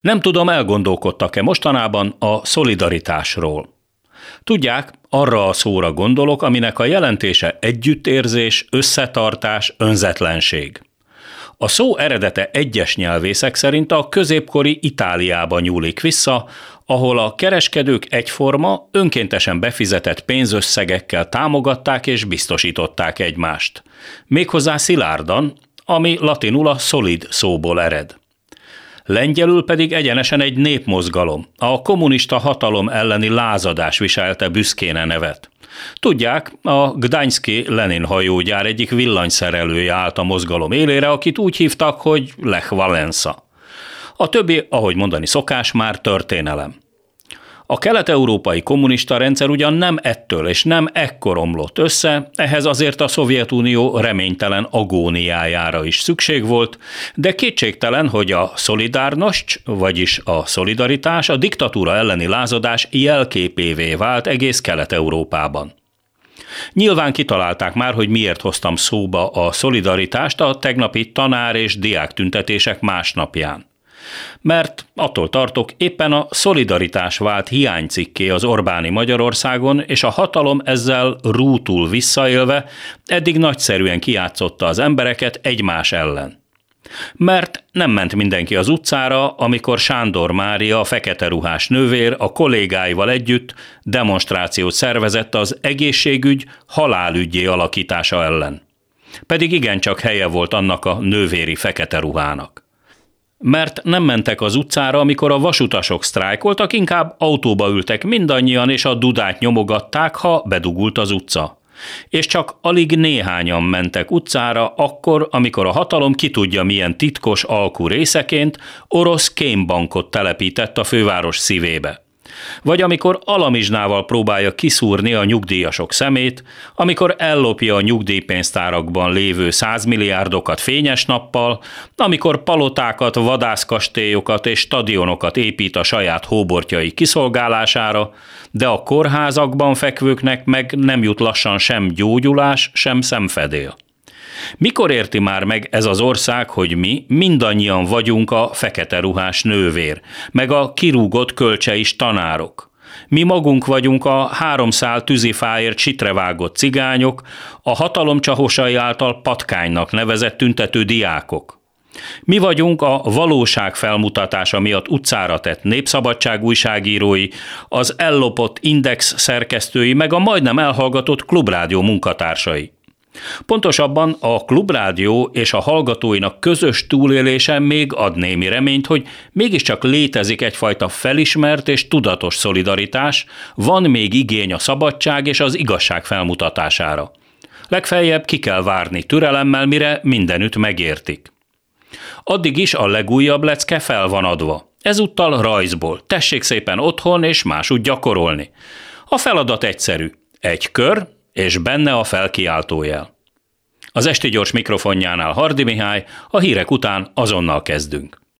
Nem tudom, elgondolkodtak-e mostanában a szolidaritásról. Tudják, arra a szóra gondolok, aminek a jelentése együttérzés, összetartás, önzetlenség. A szó eredete egyes nyelvészek szerint a középkori Itáliába nyúlik vissza, ahol a kereskedők egyforma, önkéntesen befizetett pénzösszegekkel támogatták és biztosították egymást. Méghozzá szilárdan, ami latinul a solid szóból ered. Lengyelül pedig egyenesen egy népmozgalom, a kommunista hatalom elleni lázadás viselte büszkén a nevet. Tudják, a Gdański Lenin hajógyár egyik villanyszerelője állt a mozgalom élére, akit úgy hívtak, hogy Lech Valensa. A többi, ahogy mondani szokás, már történelem. A kelet-európai kommunista rendszer ugyan nem ettől és nem ekkor omlott össze, ehhez azért a Szovjetunió reménytelen agóniájára is szükség volt, de kétségtelen, hogy a szolidárnost, vagyis a szolidaritás a diktatúra elleni lázadás jelképévé vált egész Kelet-Európában. Nyilván kitalálták már, hogy miért hoztam szóba a szolidaritást a tegnapi tanár és diák tüntetések másnapján mert attól tartok, éppen a szolidaritás vált hiánycikké az Orbáni Magyarországon, és a hatalom ezzel rútul visszaélve eddig nagyszerűen kiátszotta az embereket egymás ellen. Mert nem ment mindenki az utcára, amikor Sándor Mária, a fekete ruhás nővér a kollégáival együtt demonstrációt szervezett az egészségügy halálügyé alakítása ellen. Pedig igencsak helye volt annak a nővéri fekete ruhának mert nem mentek az utcára, amikor a vasutasok sztrájkoltak, inkább autóba ültek mindannyian, és a dudát nyomogatták, ha bedugult az utca. És csak alig néhányan mentek utcára akkor, amikor a hatalom ki tudja milyen titkos alkú részeként orosz kémbankot telepített a főváros szívébe. Vagy amikor alamizsnával próbálja kiszúrni a nyugdíjasok szemét, amikor ellopja a nyugdíjpénztárakban lévő százmilliárdokat fényes nappal, amikor palotákat, vadászkastélyokat és stadionokat épít a saját hóbortjai kiszolgálására, de a kórházakban fekvőknek meg nem jut lassan sem gyógyulás, sem szemfedél. Mikor érti már meg ez az ország, hogy mi mindannyian vagyunk a fekete ruhás nővér, meg a kirúgott kölcseis tanárok? Mi magunk vagyunk a háromszál tűzifáért sitrevágott cigányok, a hatalom csahosai által patkánynak nevezett tüntető diákok. Mi vagyunk a valóság felmutatása miatt utcára tett népszabadság újságírói, az ellopott index szerkesztői, meg a majdnem elhallgatott klubrádió munkatársai. Pontosabban a klubrádió és a hallgatóinak közös túlélése még ad némi reményt, hogy mégiscsak létezik egyfajta felismert és tudatos szolidaritás, van még igény a szabadság és az igazság felmutatására. Legfeljebb ki kell várni türelemmel, mire mindenütt megértik. Addig is a legújabb lecke fel van adva. Ezúttal rajzból. Tessék szépen otthon és másút gyakorolni. A feladat egyszerű. Egy kör, és benne a felkiáltójel. Az esti gyors mikrofonjánál Hardi Mihály, a hírek után azonnal kezdünk.